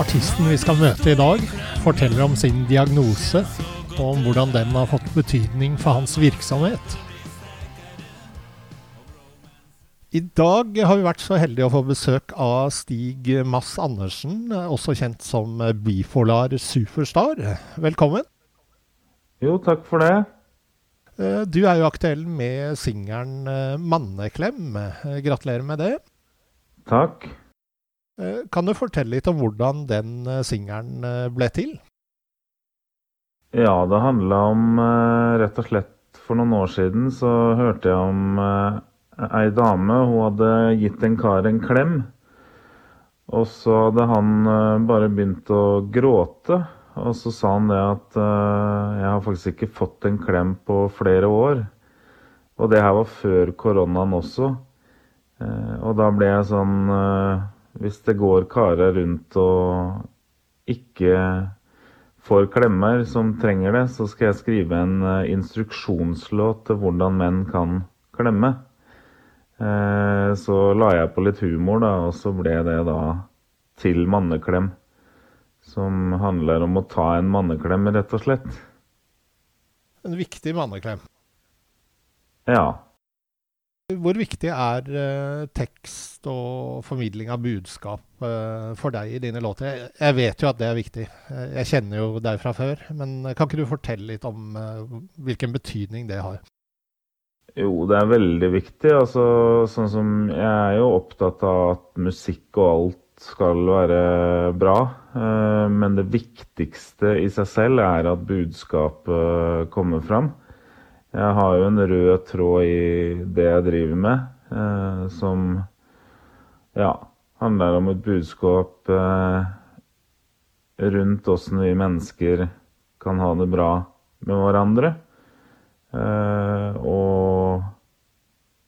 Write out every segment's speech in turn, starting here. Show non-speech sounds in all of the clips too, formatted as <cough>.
Artisten vi skal møte i dag, forteller om sin diagnose, og om hvordan den har fått betydning for hans virksomhet. I dag har vi vært så heldige å få besøk av Stig Mass Andersen, også kjent som Bifolar Superstar. Velkommen. Jo, takk for det. Eh, du er jo aktuell med singelen eh, 'Manneklem'. Gratulerer med det. Takk. Kan du fortelle litt om hvordan den singelen ble til? Ja, det handla om Rett og slett for noen år siden så hørte jeg om ei dame. Hun hadde gitt en kar en klem. Og så hadde han bare begynt å gråte. Og så sa han det at jeg har faktisk ikke fått en klem på flere år. Og det her var før koronaen også. Og da ble jeg sånn hvis det går karer rundt og ikke får klemmer som trenger det, så skal jeg skrive en instruksjonslåt til hvordan menn kan klemme. Så la jeg på litt humor, da, og så ble det da til manneklem. Som handler om å ta en manneklem, rett og slett. En viktig manneklem? Ja. Hvor viktig er uh, tekst og formidling av budskap uh, for deg i dine låter? Jeg, jeg, vet jo at det er viktig. Jeg kjenner jo deg fra før. Men kan ikke du fortelle litt om uh, hvilken betydning det har? Jo, det er veldig viktig. Altså, sånn som Jeg er jo opptatt av at musikk og alt skal være bra. Men det viktigste i seg selv er at budskapet kommer fram. Jeg har jo en rød tråd i det jeg driver med, eh, som ja, handler om et budskap eh, rundt åssen vi mennesker kan ha det bra med hverandre. Eh, og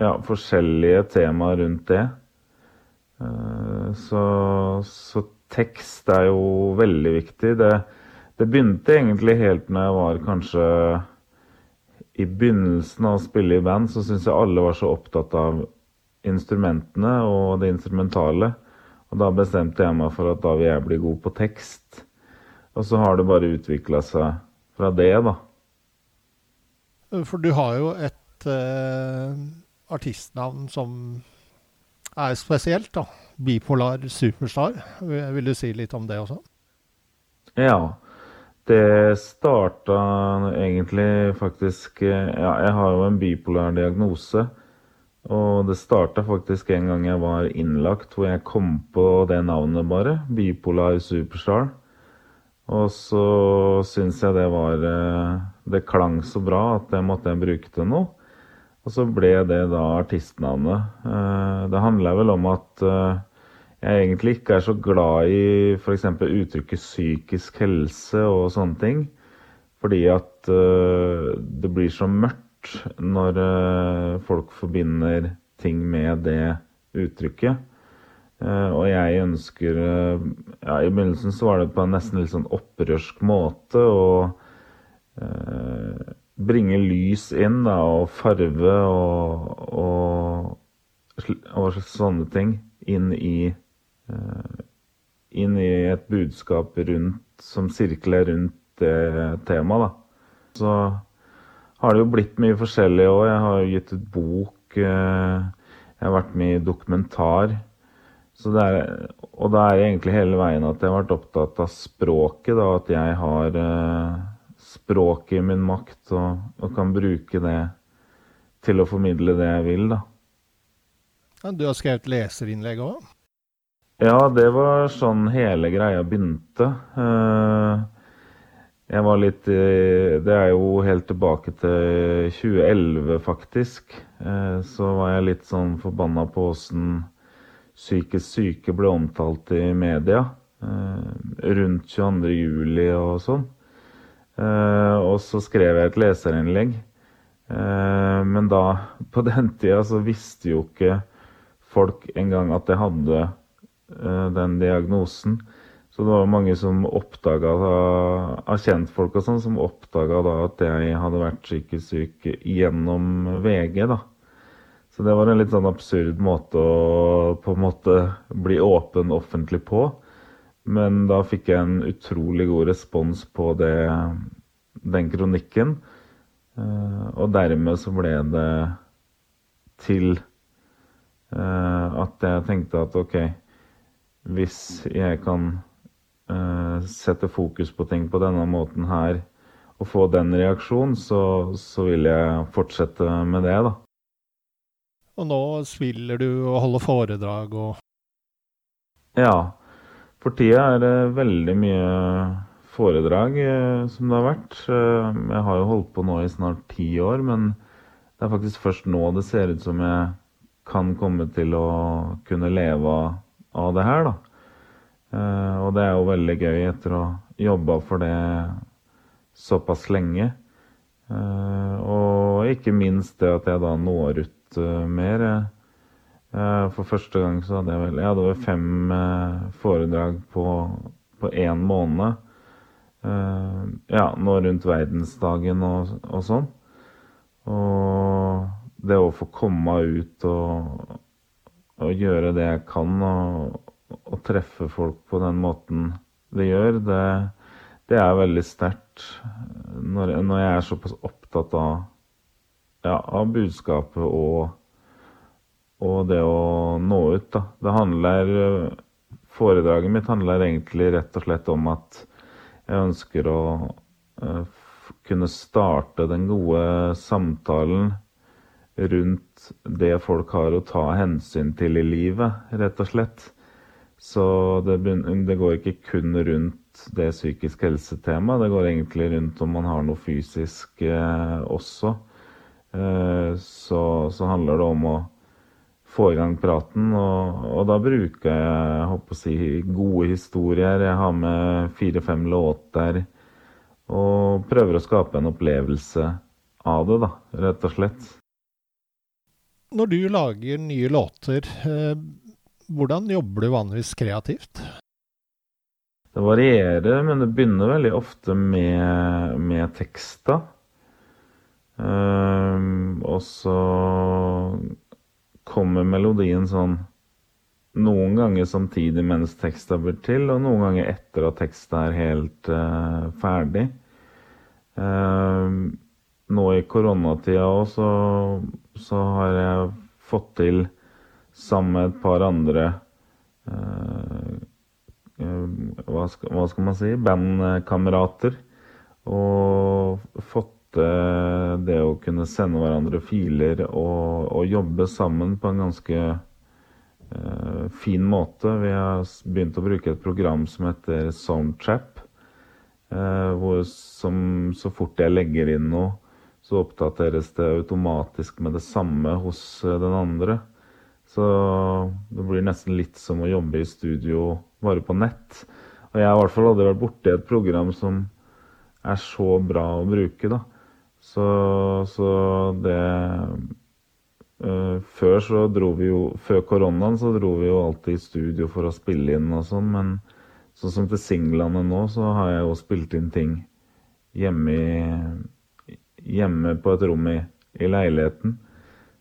ja, forskjellige temaer rundt det. Eh, så, så, tekst er jo veldig viktig. Det, det begynte egentlig helt når jeg var kanskje i begynnelsen av å spille i band så syns jeg alle var så opptatt av instrumentene og det instrumentale. Og da bestemte jeg meg for at da vil jeg bli god på tekst. Og så har det bare utvikla seg fra det, da. For du har jo et uh, artistnavn som er spesielt, da. Bipolar Superstar. Vil du si litt om det også? Ja. Det starta egentlig faktisk Ja, jeg har jo en bipolær diagnose. Og det starta faktisk en gang jeg var innlagt, hvor jeg kom på det navnet bare. Bipolar Superstar. Og så syns jeg det var Det klang så bra at jeg måtte bruke det nå. Og så ble det da artistnavnet. Det handler vel om at jeg egentlig ikke er så glad i f.eks. uttrykket psykisk helse og sånne ting. Fordi at uh, det blir så mørkt når uh, folk forbinder ting med det uttrykket. Uh, og jeg ønsker ja, I begynnelsen så var det på en nesten litt sånn opprørsk måte å bringe lys inn, da, og farve og, og, og sånne ting inn i inn i et budskap rundt, som sirkler rundt det temaet. Da. Så har det jo blitt mye forskjellig òg. Jeg har jo gitt ut bok. Eh, jeg har vært med i dokumentar. Det er, og da er det egentlig hele veien at jeg har vært opptatt av språket. Da, at jeg har eh, språket i min makt og, og, kan bruke det til å formidle det jeg vil. da. Du har skrevet leserinnlegg òg? Ja, det var sånn hele greia begynte. Uh, jeg var litt Det er jo helt tilbake til 2011, faktisk. Eh, så var jeg litt sånn forbanna på åssen psykisk syke ble omtalt i media. Eh, rundt 22. juli og sånn. Eh, og så skrev jeg et leserinnlegg. Men da, <laughs> på den tida, så visste jo ikke folk engang at jeg hadde den diagnosen. Så det var mange som oppdaga av kjentfolk og sånn, som oppdaga da at jeg hadde vært psykisk syk gjennom VG, da. Så det var en litt sånn absurd måte å på en måte bli åpen offentlig på. Men da fikk jeg en utrolig god respons på det, den kronikken. Eh, og dermed så ble det til eh, at jeg tenkte at OK, hvis jeg kan uh, sette fokus på ting på denne måten her, og få den reaksjonen, så, så, vil jeg fortsette med det, da. Og nå spiller du og holder foredrag og Ja. For tida er det veldig mye foredrag eh, som det har vært. Eh, jeg har jo holdt på nå i snart ti år, men det er faktisk først nå det ser ut som jeg kan komme til å kunne leve av det her, da. Uh, og det er jo veldig gøy etter å ha jobba for det såpass lenge. Uh, og ikke minst det at jeg da når ut uh, mer. for første gang så hadde jeg vel Jeg hadde over fem foredrag på, på én måned. ja, nå rundt verdensdagen og, og sånn. Og det å få komme ut og, og gjøre det jeg kan og og treffe folk på den måten det gjør, det, det er veldig sterkt. Når, når, jeg er såpass opptatt av, ja, av budskapet og, og, det å nå ut, da. Det handler Foredraget mitt handler egentlig rett og slett om at jeg ønsker å uh, kunne starte den gode samtalen rundt det folk har å ta hensyn til i livet, rett og slett. Så det, det, går ikke kun rundt det psykiske helse-temaet. Det går egentlig rundt om man har noe fysisk eh, også. Eh, så, så, handler det om å få i gang praten. Og, og da bruker jeg, håper å si, gode historier. Jeg har med fire-fem låter. Og prøver å skape en opplevelse av det, da, rett og slett. Når du lager nye låter, eh, hvordan jobber du vanligvis kreativt? Det varierer, men det begynner veldig ofte med, med tekster. Um, og så kommer melodien sånn noen ganger samtidig mens teksta blir til, og noen ganger etter at teksta er helt uh, ferdig. Uh, nå i koronatida òg så, så, har jeg fått til sammen med et par andre eh, hva, skal, hva, skal, man si bandkamerater. Og fått til det å kunne sende hverandre filer og, og jobbe sammen på en ganske eh, fin måte. Vi har begynt å bruke et program som heter Soundtrap. Eh, hvor som så fort jeg legger inn noe, så oppdateres det automatisk med det samme hos den andre. Så det blir nesten litt som å jobbe i studio bare på nett. Og jeg i hvert fall aldri vært borti et program som er så bra å bruke, da. Så, så det øh, Før så dro vi jo Før koronaen så dro vi jo alltid i studio for å spille inn og sånn, men sånn som til singlene nå, så har jeg jo spilt inn ting hjemme, i, hjemme på et rom i, i leiligheten.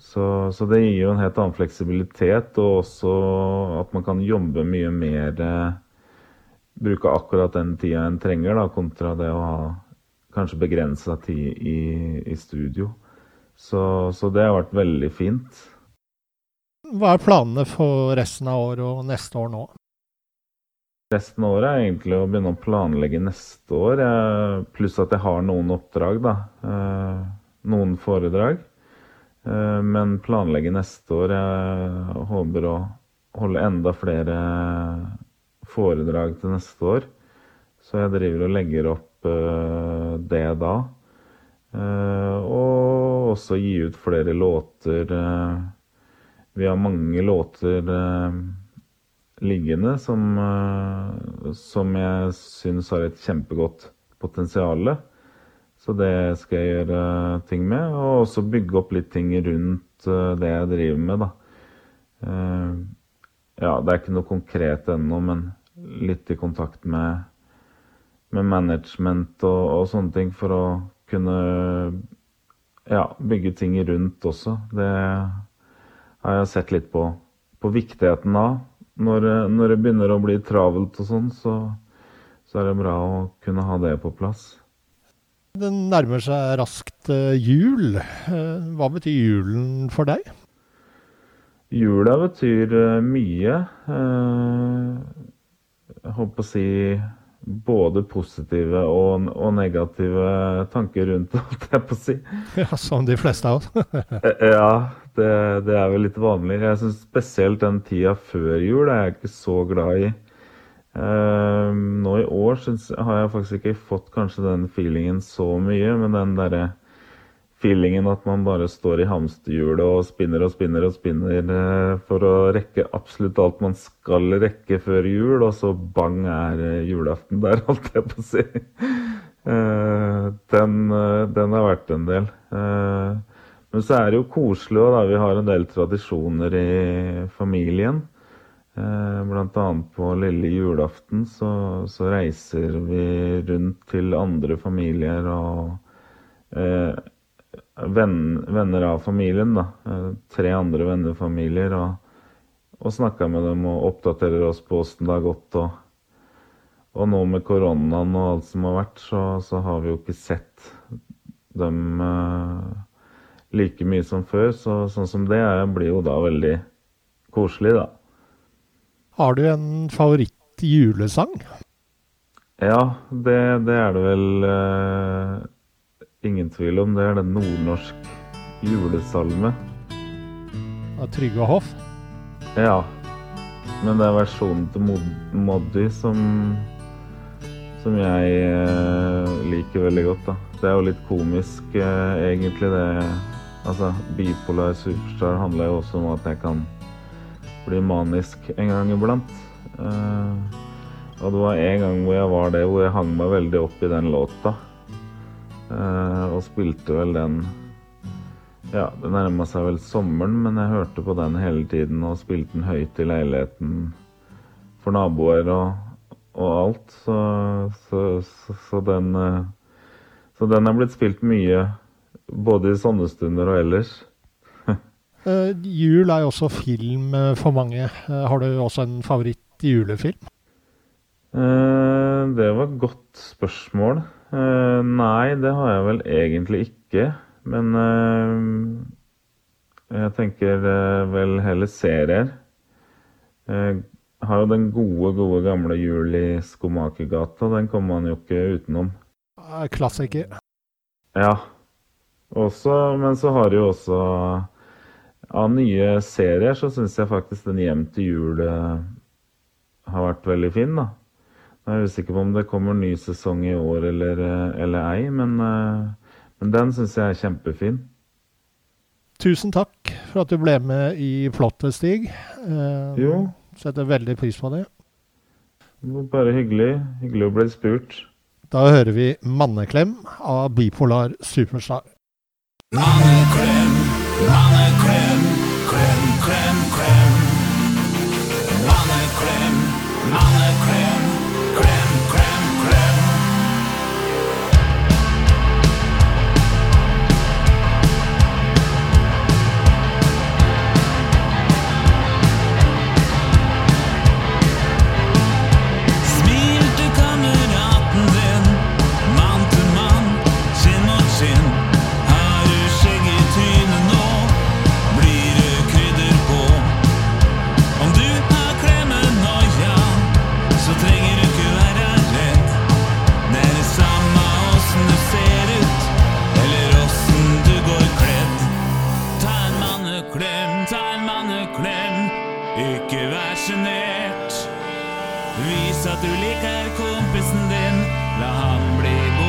Så, så, det gir jo en helt annen fleksibilitet, og også at man kan jobbe mye mer eh, Bruke akkurat den tida en trenger, da, kontra det å ha kanskje begrensa tid i, i studio. Så, så, det har vært veldig fint. Hva er planene for resten av året og neste år nå? Resten av året er egentlig å begynne å planlegge neste år. Pluss at jeg har noen oppdrag, da. Eh, noen foredrag. Eh, men planlegge neste år. Jeg håper å holde enda flere foredrag til neste år. Så jeg driver og legger opp det da. Og også gi ut flere låter. Vi har mange låter liggende som, som jeg syns har et kjempegodt potensial. Så det skal jeg gjøre ting med. Og også bygge opp litt ting rundt det jeg driver med, da. Ja, det er ikke noe konkret ennå, men litt i kontakt med, med management og, og, sånne ting for å kunne ja, bygge ting rundt også. Det har jeg sett litt på, på viktigheten av. Når, når, det begynner å bli travelt og sånn, så, så, er det bra å kunne ha det på plass. Det nærmer seg raskt uh, jul. Uh, hva betyr julen for deg? Jula betyr mye jeg holdt på å si både positive og, og, negative tanker rundt <laughs> holdt jeg på å si. Ja, Som de fleste av oss. Eh, ja, det, det, er vel litt vanlig. Jeg synes Spesielt den tida før jul er jeg ikke så glad i. Uh, nå i år synes, har jeg faktisk ikke fått kanskje den feelingen så mye, men den derre feelingen at man bare står i hamsterhjulet og spinner og spinner og spinner uh, for å rekke absolutt alt man skal rekke før jul, og så bang er uh, julaften der, <laughs> holdt jeg på å si. Den, den har vært en del. Men så er det jo koselig òg. Vi har en del tradisjoner i familien. Blant annet på lille julaften så, så reiser vi rundt til andre familier og venn, venner av familien. da, eh, Tre andre vennefamilier. Og, og snakka med dem og oppdaterer oss på åssen det har gått. Og, og, nå med koronaen og alt som har vært, så, så har vi jo ikke sett dem uh, like mye som før. Så sånn som det er, blir jo da veldig koselig, da. Har du en favoritt-julesang? Ja, det, det, er det vel uh, ingen tvil om. Det er den nordnorsk julesalme. Av Trygve Hoff? Ja. Men det er versjonen til Mod Moddi som, som jeg eh, liker veldig godt. da. Det er jo litt komisk, eh, egentlig. det Altså, Bipolar superstar handler jo også om at jeg kan bli manisk en gang iblant. Uh, og det var en gang hvor jeg var det, hvor jeg hang meg veldig opp i den låta. Uh, og spilte vel den Ja, det nærma seg vel sommeren, men jeg hørte på den hele tiden og spilte den høyt i leiligheten for naboer og, og alt. Så, så, så, så, den uh, Så den er blitt spilt mye, både i sånne stunder og ellers. uh, <laughs> jul er jo også film for mange. Uh, har du også en favoritt-julefilm? Uh, det var et godt spørsmål. Nei, det har jeg vel egentlig ikke. Men jeg tenker vel heller serier. Jeg har jo den gode, gode gamle Jul i Skomakergata. Den kommer man jo ikke utenom. Klassiker. Ja. Også, men så har det jo også Av nye serier så syns jeg faktisk den Hjem til jul har vært veldig fin, da. Jeg er usikker på om det kommer ny sesong i år eller, eh, eller ei, men, eh, men den syns jeg er kjempefin. Tusen takk for at du ble med i plottet, Stig. Eh, jo. Setter veldig pris på det. Bare hyggelig. Hyggelig å bli spurt. Da hører vi 'Manneklem' av Bipolar Superstar. Manneklem, manneklem, Vis at du liker kompisen din. La han bli bombardert.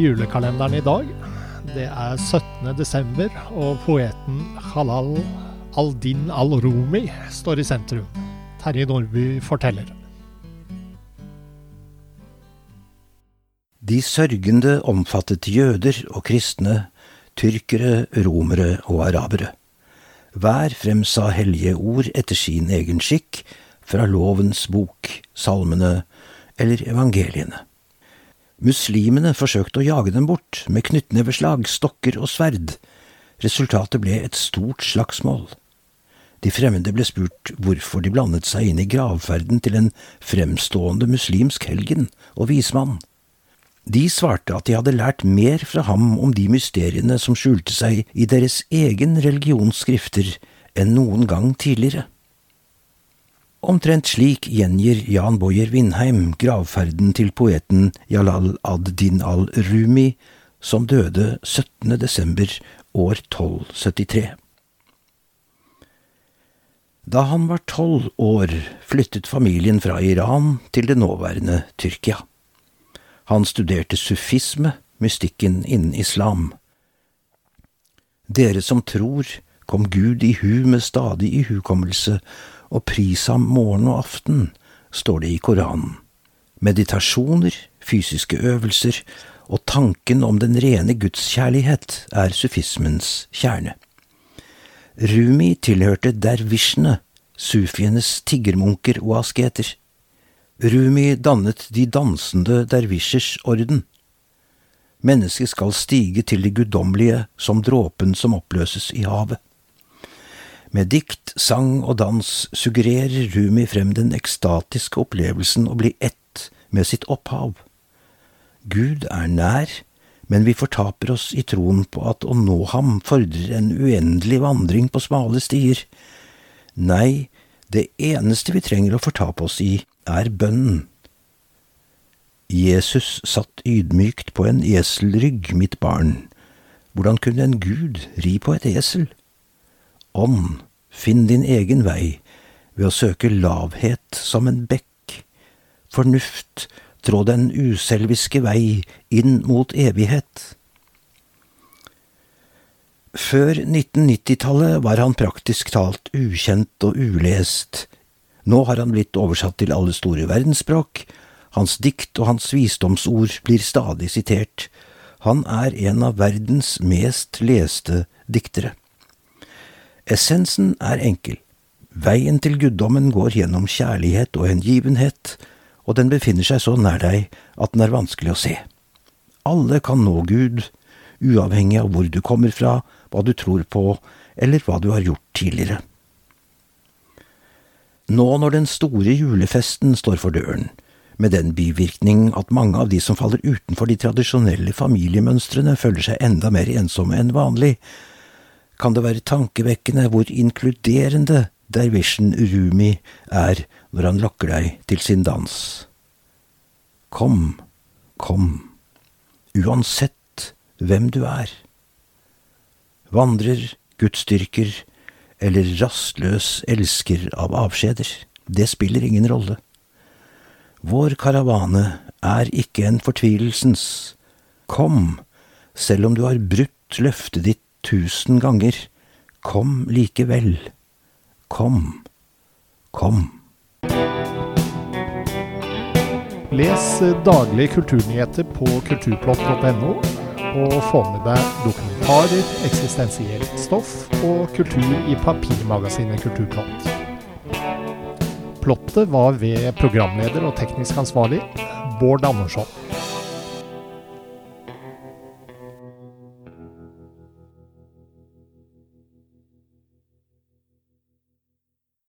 Julekalenderen i dag, det er 17. desember, og poeten Halal al-Din al-Rumi står i sentrum. Terje Nordby forteller. De sørgende omfattet jøder og kristne, tyrkere, romere og arabere. Hver fremsa hellige ord etter sin egen skikk, fra lovens bok, salmene eller evangeliene. Muslimene forsøkte å jage dem bort med knyttneveslag, stokker og sverd. Resultatet ble et stort slagsmål. De fremmede ble spurt hvorfor de blandet seg inn i gravferden til en fremstående muslimsk helgen og vismann. De svarte at de hadde lært mer fra ham om de mysteriene som skjulte seg i deres egen religionsskrifter enn noen gang tidligere. Omtrent slik gjengir Jan Boyer Vindheim gravferden til poeten Jalal ad-Din al-Rumi, som døde 17. desember år 1273. Da han var tolv år, flyttet familien fra Iran til det nåværende Tyrkia. Han studerte sufisme, mystikken innen islam. Dere som tror, kom Gud i hu med stadig ihukommelse, og pris ham morgen og aften, står det i Koranen. Meditasjoner, fysiske øvelser og tanken om den rene gudskjærlighet er sufismens kjerne. Rumi tilhørte dervisjene, sufienes tiggermunker og asketer. Rumi dannet de dansende dervisjers orden. Mennesket skal stige til det guddommelige som dråpen som oppløses i havet. Med dikt, sang og dans suggererer Rumi frem den ekstatiske opplevelsen å bli ett med sitt opphav. Gud er nær, men vi fortaper oss i troen på at å nå ham fordrer en uendelig vandring på smale stier. Nei, det eneste vi trenger å fortape oss i, er bønnen. Jesus satt ydmykt på en eselrygg, mitt barn. Hvordan kunne en gud ri på et esel? Ånd, finn din egen vei ved å søke lavhet som en bekk. Fornuft, trå den uselviske vei inn mot evighet. Før 1990-tallet var han praktisk talt ukjent og ulest. Nå har han blitt oversatt til alle store verdensspråk. Hans dikt og hans visdomsord blir stadig sitert. Han er en av verdens mest leste diktere. Essensen er enkel. Veien til guddommen går gjennom kjærlighet og hengivenhet, og den befinner seg så nær deg at den er vanskelig å se. Alle kan nå Gud, uavhengig av hvor du kommer fra, hva du tror på, eller hva du har gjort tidligere. Nå når den store julefesten står for døren, med den bivirkning at mange av de som faller utenfor de tradisjonelle familiemønstrene, føler seg enda mer ensomme enn vanlig, kan det være tankevekkende hvor inkluderende dervishen Rumi er når han lokker deg til sin dans. Kom, kom, uansett hvem du er. Vandrer, gudsdyrker eller rastløs elsker av avskjeder, det spiller ingen rolle. Vår karavane er ikke en fortvilelsens. Kom, selv om du har brutt løftet ditt tusen ganger, kom likevel. Kom, kom. Les daglige kulturnyheter på kulturplott.no, og få med deg dokumentarer, eksistensielt stoff og kultur i papirmagasinet Kulturplott. Plottet var ved programleder og teknisk ansvarlig Bård Andersson.